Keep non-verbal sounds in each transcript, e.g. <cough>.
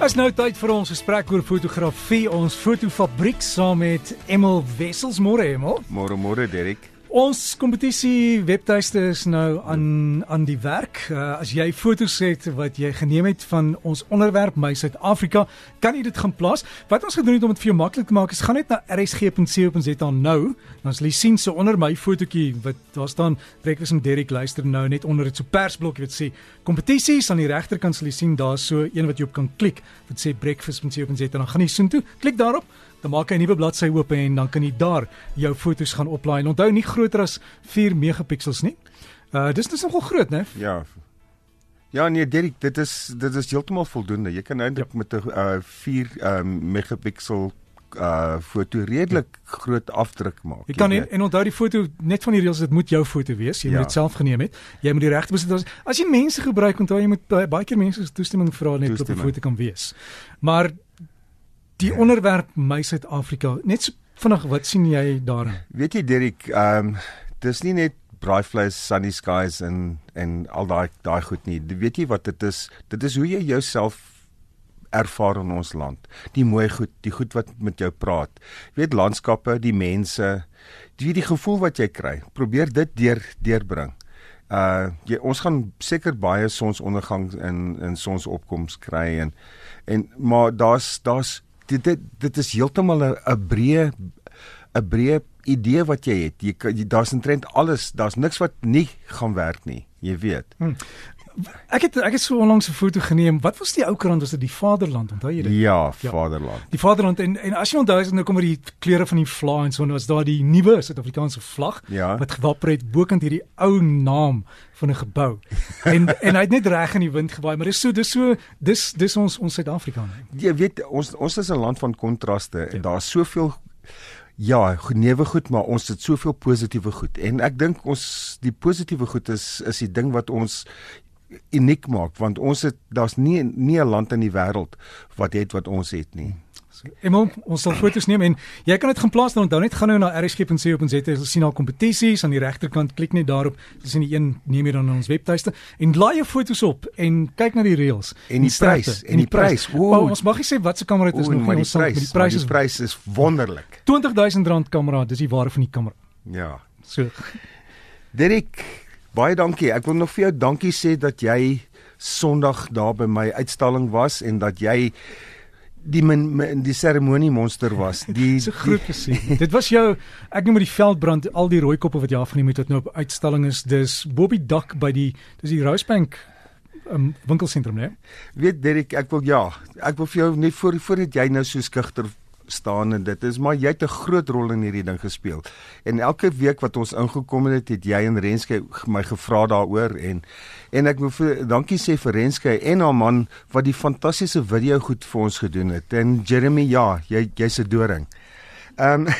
As nou tyd vir ons gesprek oor fotografie, ons fotofabriek saam met Emil Wessels. Môre Emil. Môre môre Derek. Ons kompetisie webtuiste is nou aan aan die werk. Uh, as jy foto's het wat jy geneem het van ons onderwerp My Suid-Afrika, kan jy dit gaan plaas. Wat ons gedoen het om dit vir jou maklik te maak, is gaan net na rsg.co.za nou, dan sal jy sien so onder my fotootjie wat daar staan. Breakfast met Derek luister nou net onder dit so persblokkie wat sê kompetisies aan die regterkant sal jy sien daar's so een wat jy op kan klik wat sê Breakfast met Co.za dan gaan jy soontoe, klik daarop dan maak hy 'n nuwe bladsy oop en dan kan jy daar jou foto's gaan oplaai. En onthou nie groter as 4 megapixels nie. Uh dis dis nogal groot, né? Ja. Ja nee, Derek, dit is dit is heeltemal voldoende. Jy kan eintlik ja. met 'n uh 4 uh, megapixel uh foto redelik groot afdruk maak. Jy kan en, en onthou die foto net van die reels dit moet jou foto wees. Jy ja. moet dit self geneem het. Jy moet die regte besit as as jy mense gebruik onthou jy moet baie keer mense se toestemming vra net tot 'n foto kan wees. Maar Die onderwerp my Suid-Afrika, net so vinnig wat sien jy daarin? Weet jy Derek, ehm um, dis nie net braaivleis, sunny skies en en al daai daai goed nie. Weet jy wat dit is? Dit is hoe jy jouself ervaar in ons land. Die mooi goed, die goed wat met jou praat. Jy weet landskappe, die mense, die die gevoel wat jy kry. Probeer dit deur deurbring. Uh jy, ons gaan seker baie sonsondergang en en sonsopkoms kry en en maar daar's daar's dit dit, dit is heeltemal 'n breë 'n breë idee wat jy het. Jy daar's 'n trend alles, daar's niks wat nie gaan werk nie, jy weet. Hmm. Ek het ek het so onlangs 'n foto geneem. Wat was die ou krant? Was dit die Vaderland? Onthou jy dit? Ja, ja, Vaderland. Die Vaderland en en as jy onthou is nou kom die kleure van die vlae en so en was daar die nuwe Suid-Afrikaanse vlag ja. wat gewapper het bokant hierdie ou naam van 'n gebou. en <laughs> en hy het net reg in die wind gewaai, maar dis so dis so dis dis ons ons Suid-Afrika. Jy weet ons ons is 'n land van kontraste ja. en daar's soveel Ja, genewe goed, maar ons het soveel positiewe goed. En ek dink ons die positiewe goed is is die ding wat ons uniek maak want ons het daar's nie nie 'n land in die wêreld wat het wat ons het nie. Emel, ons sal foto's neem en jy kan dit gaan plaas. Dan onthou net gaan nou na rsg.co.za jy sien al kompetisies. Aan die regterkant klik net daarop jy sien die een neem jy dan na ons webtuiste en laai jou foto's op en kyk na die reels. En die prys en die prys. oh, ons mag nie sê wat se kamera dit is nog nie. ons sal die prys die prys is wonderlik. R20000 kamera dis die waarde van die kamera. Ja. So. Derek Baie dankie. Ek wil nog vir jou dankie sê dat jy Sondag daar by my uitstalling was en dat jy die min, min, die seremonie monster was. <laughs> Die so groot gesien. Dit was jou ek noem die veldbrand al die rooi koppe wat jy afgeneem het wat nou op uitstalling is. Dis Bobby Dak by die dis die Rosebank um, winkelsentrum, né? Weet Derek, ek wil ja, ek wil vir jou net voor voordat jy nou so skugter staan en dit is maar jy het 'n groot rol in hierdie ding gespeel. En elke week wat ons ingekom het, het jy en Renske my gevra daaroor en en ek wil vir dankie sê vir Renske en haar man wat die fantastiese video goed vir ons gedoen het. En Jeremy, ja, jy jy's 'n doring. Ehm <laughs> um,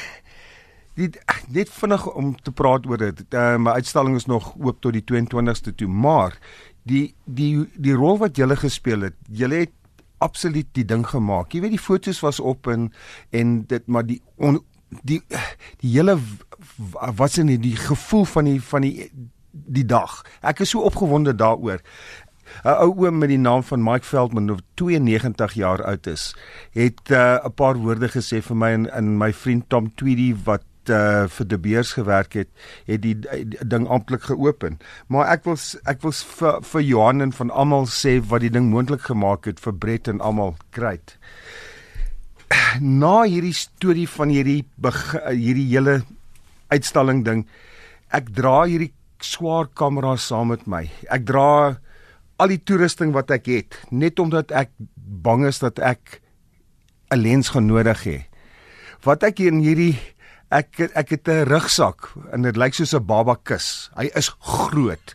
dit net vinnig om te praat oor dit. Uh, my uitstalling is nog oop tot die 22ste toe, maar die die die rol wat jy gele gespeel het, jy het absoluut die ding gemaak. Jy weet die fotos was op en en dit maar die on, die die hele wat is in die gevoel van die van die die dag. Ek is so opgewonde daaroor. 'n Ou oom met die naam van Mike Veldman wat 92 jaar oud is, het uh, 'n uh, paar woorde gesê vir my en, en my vriend Tom Tweedy wat uh, vir De Beers gewerk het, het die, die ding amptelik geopen. Maar ek wil ek wil vir vir Johan en van almal sê wat die ding moontlik gemaak het vir Brett en almal kruit. Na hierdie storie van hierdie hierdie hele uitstalling ding, ek dra hierdie swaar kamera saam met my. Ek dra al die toerusting wat ek het net omdat ek bang is dat ek 'n lens gaan nodig hê. Wat ek in hierdie Ek ek het 'n rugsak en dit lyk soos 'n baba kus. Hy is groot.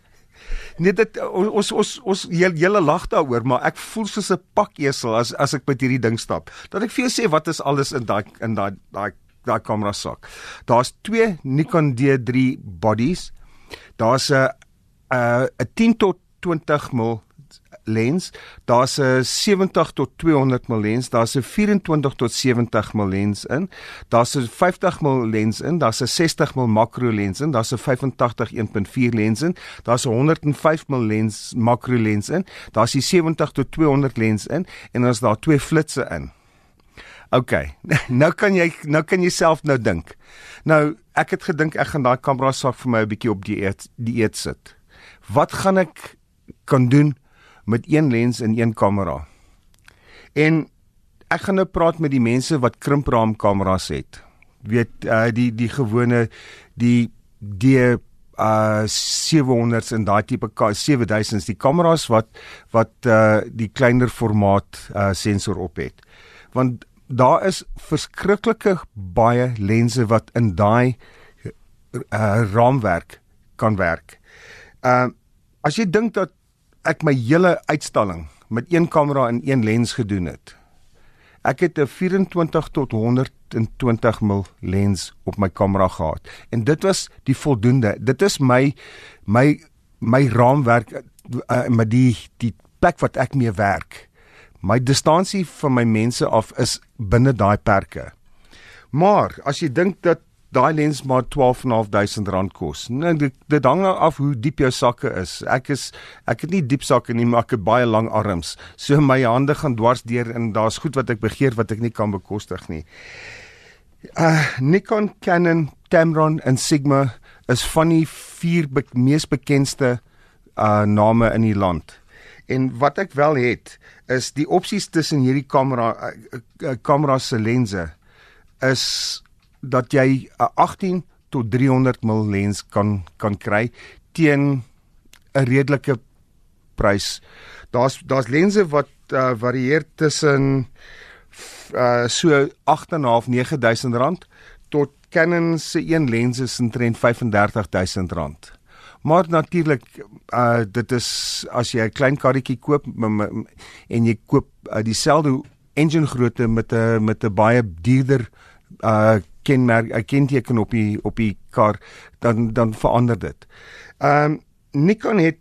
Net dit ons ons ons hele lag daaroor, maar ek voel soos 'n pakesel as as ek met hierdie ding stap. Dat ek vir jou sê wat is alles in daai in daai daai daai kamera sak. Daar's twee Nikon D3 bodies. Daar's 'n 'n 10 tot 20 mm lens, daar's 'n 70 tot 200 mm lens, daar's 'n 24 tot 70 mm lens in, daar's 'n 50 mm lens in, daar's 'n 60 mm makro lens in, daar's 'n 85 1.4 lens in, daar's 'n 105 mm lens makro lens in, daar's die 70 tot 200 lens in en dan is daar twee flitsse in. OK. <laughs> Nou kan jy nou kan jy self nou dink. Nou, ek het gedink ek gaan daai kamera sak vir my 'n bietjie op die eet die eet sit. Wat gaan ek kan doen met een lens en een kamera. En ek gaan nou praat met die mense wat krimpraam kameras het. Weet uh die die gewone die die uh 700s en daai tipe 7000s die kameras wat wat uh die kleiner formaat uh sensor op het. Want daar is verskriklike baie lense wat in daai uh raamwerk kan werk. Uh as jy dink dat ek my hele uitstalling met een kamera en een lens gedoen het. Ek het 'n 24 tot 120 mm lens op my kamera gehad en dit was die voldoende. Dit is my my my raamwerk uh, met die die plek wat ek mee werk. My distansie van my mense af is binne daai perke. Maar as jy dink dat daai lens maar 12.500 rand kos. Nou dit, dit hang nou af hoe diep jou sakke is. Ek is ek het nie diep sakke nie, maar ek het baie lang arms. So my hande gaan dwars deur en daar's goed wat ek begeer wat ek nie kan bekostig nie. Uh Nikon, Canon, Tamron en Sigma is van die vier be mees bekendste uh name in die land. En wat ek wel het is die opsies tussen hierdie kamera uh, uh, kamera se lense is dat jy 'n 18 tot 300 mm lens kan kan kry teen 'n redelike prys. Daar's daar's lense wat uh, varieer tussen uh, so 8.5 9000 rand tot Canon se een lens is omtrent 35000 rand. Maar natuurlik uh dit is as jy 'n klein karretjie koop en jy koop uh, dieselfde engine grootte met 'n met 'n baie duurder uh kenmerk 'n kenteken op die op die kar dan dan verander dit. Ehm um, Nikon het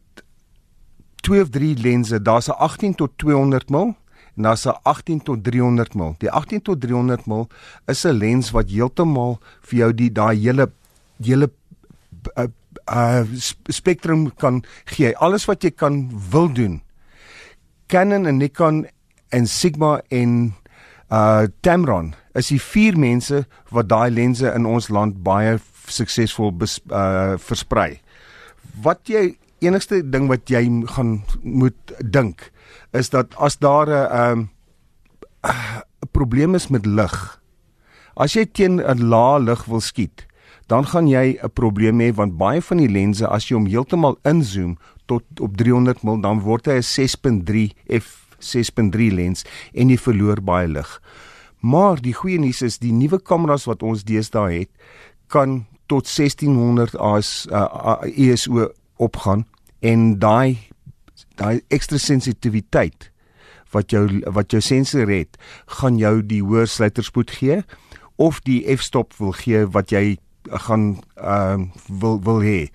twee of drie lense. Daar's 'n 18 tot 200 mm en daar's 'n 18 tot 300 mm. Die 18 tot 300 mm is 'n lens wat heeltemal vir jou die daai hele hele uh, uh spektrum kan gee. Alles wat jy kan wil doen. Canon en Nikon en Sigma en uh Tamron is die vier mense wat daai lense in ons land baie suksesvol uh versprei. Wat jy enigste ding wat jy gaan moet dink is dat as daar 'n um 'n probleem is met lig. As jy teen 'n lae lig wil skiet, dan gaan jy 'n probleem hê want baie van die lense as jy hom heeltemal inzoom tot op 300 mm dan word hy 'n 6.3 f 6.3 lens en jy verloor baie lig. Maar die goeie nuus is die nuwe kameras wat ons deesdae het kan tot 1600 AS uh, ISO opgaan en daai daai ekstra sensitiwiteit wat jou wat jou sensor het, gaan jou die hoër sluiterspoed gee of die f-stop wil gee wat jy gaan ehm uh, wil wil hê.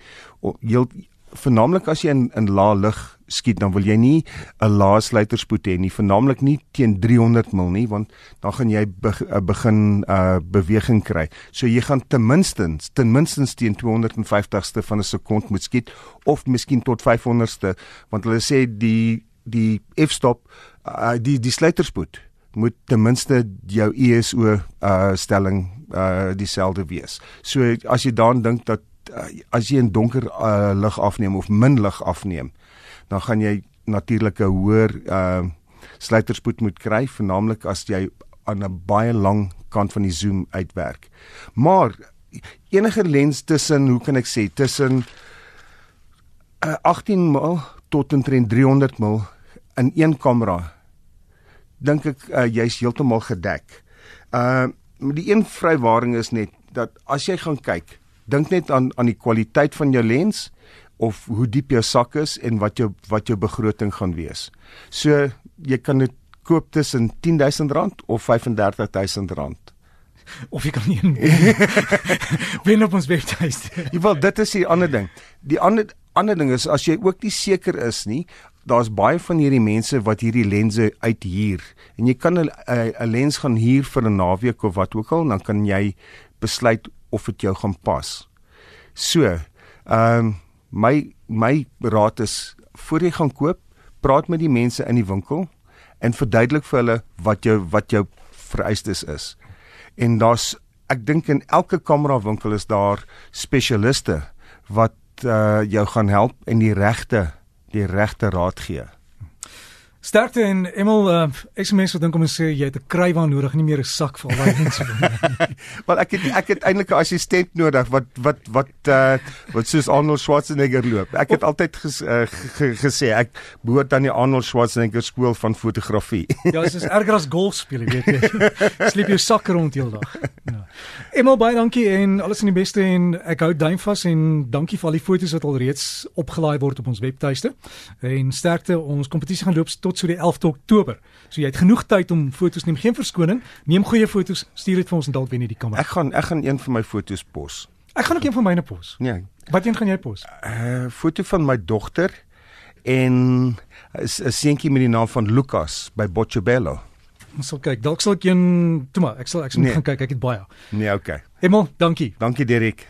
Jy vernaamlik as jy in in lae lig skiet dan wil jy nie 'n lae sluiterspoed hê nie, vernaamlik nie teen 300 mil nie, want dan gaan jy be, uh, begin uh beweging kry. So jy gaan ten minste ten minste teen 250ste van 'n sekond moet skiet of miskien tot 500ste, want hulle sê die die f-stop uh die die sluiterspoed moet ten minste jou ISO uh stelling uh dieselfde wees. So as jy daaraan dink dat as jy in donker uh, lig afneem of min lig afneem, dan gaan jy natuurlik 'n hoër uh sluiterspoed moet kry, vernaamlik as jy aan 'n baie lang kant van die zoom uitwerk. Maar enige lens tussen, hoe kan ek sê, tussen uh, 18 mm tot omtrent 300 mm in een kamera dink ek uh, jy's heeltemal gedek. Uh die een vrywaring is net dat as jy gaan kyk, dink net aan aan die kwaliteit van jou lens of hoe diep jou sak is en wat jou wat jou begroting gaan wees. So jy kan dit koop tussen R10000 of R35000. Of jy kan nie <laughs> wen op ons webtuiste. <laughs> Jawel, dit is die ander ding. Die ander ander ding is as jy ook nie seker is nie, daar's baie van hierdie mense wat hierdie lense uithuur en jy kan 'n 'n lens gaan huur vir 'n naweek of wat ook al, dan kan jy besluit of dit jou gaan pas. So, ehm um, my my raad is voor jy gaan koop, praat met die mense in die winkel en verduidelik vir hulle wat jou wat jou vereistes is. En daar's ek dink in elke kamera winkel is daar spesialiste wat uh, jou gaan help en die regte die regte raad gee. Sterkte en Emel uh, SMS wat dink om te sê jy het 'n krywa nodig nie meer 'n sak vir al daai mense. <laughs> Wel ek het ek het eintlik 'n assistent nodig wat wat wat uh, wat soos Arnold Schwarzenegger loop. Ek het altyd ges, uh, gesê ek behoort aan die Arnold Schwarzenegger skool van fotografie. <laughs> ja, dit is erger as golf speel, weet jy. <laughs> Sleep jou sak rond heeldag. Ja. Emel baie dankie en alles in die beste en ek hou duim vas en dankie vir al die foto's wat alreeds opgelaai word op ons webtuiste. En sterkte ons kompetisie gaan loop tot so die 11de Oktober. So jy het genoeg tyd om foto's neem, geen verskoning. Neem goeie foto's, stuur dit vir ons en dalk wen jy die kamera. Ek gaan ek gaan een van my foto's pos. Ek gaan ook een van myne pos. Nee. Wat een gaan jy pos? 'n uh, Foto van my dogter en 'n seentjie met die naam van Lucas by Boccobello. Ons sal kyk. Dalk sal ek een toe maar, ek sal ek sal nee. gaan kyk. Ek het baie. Nee, okay. Emel, dankie. Dankie Derek.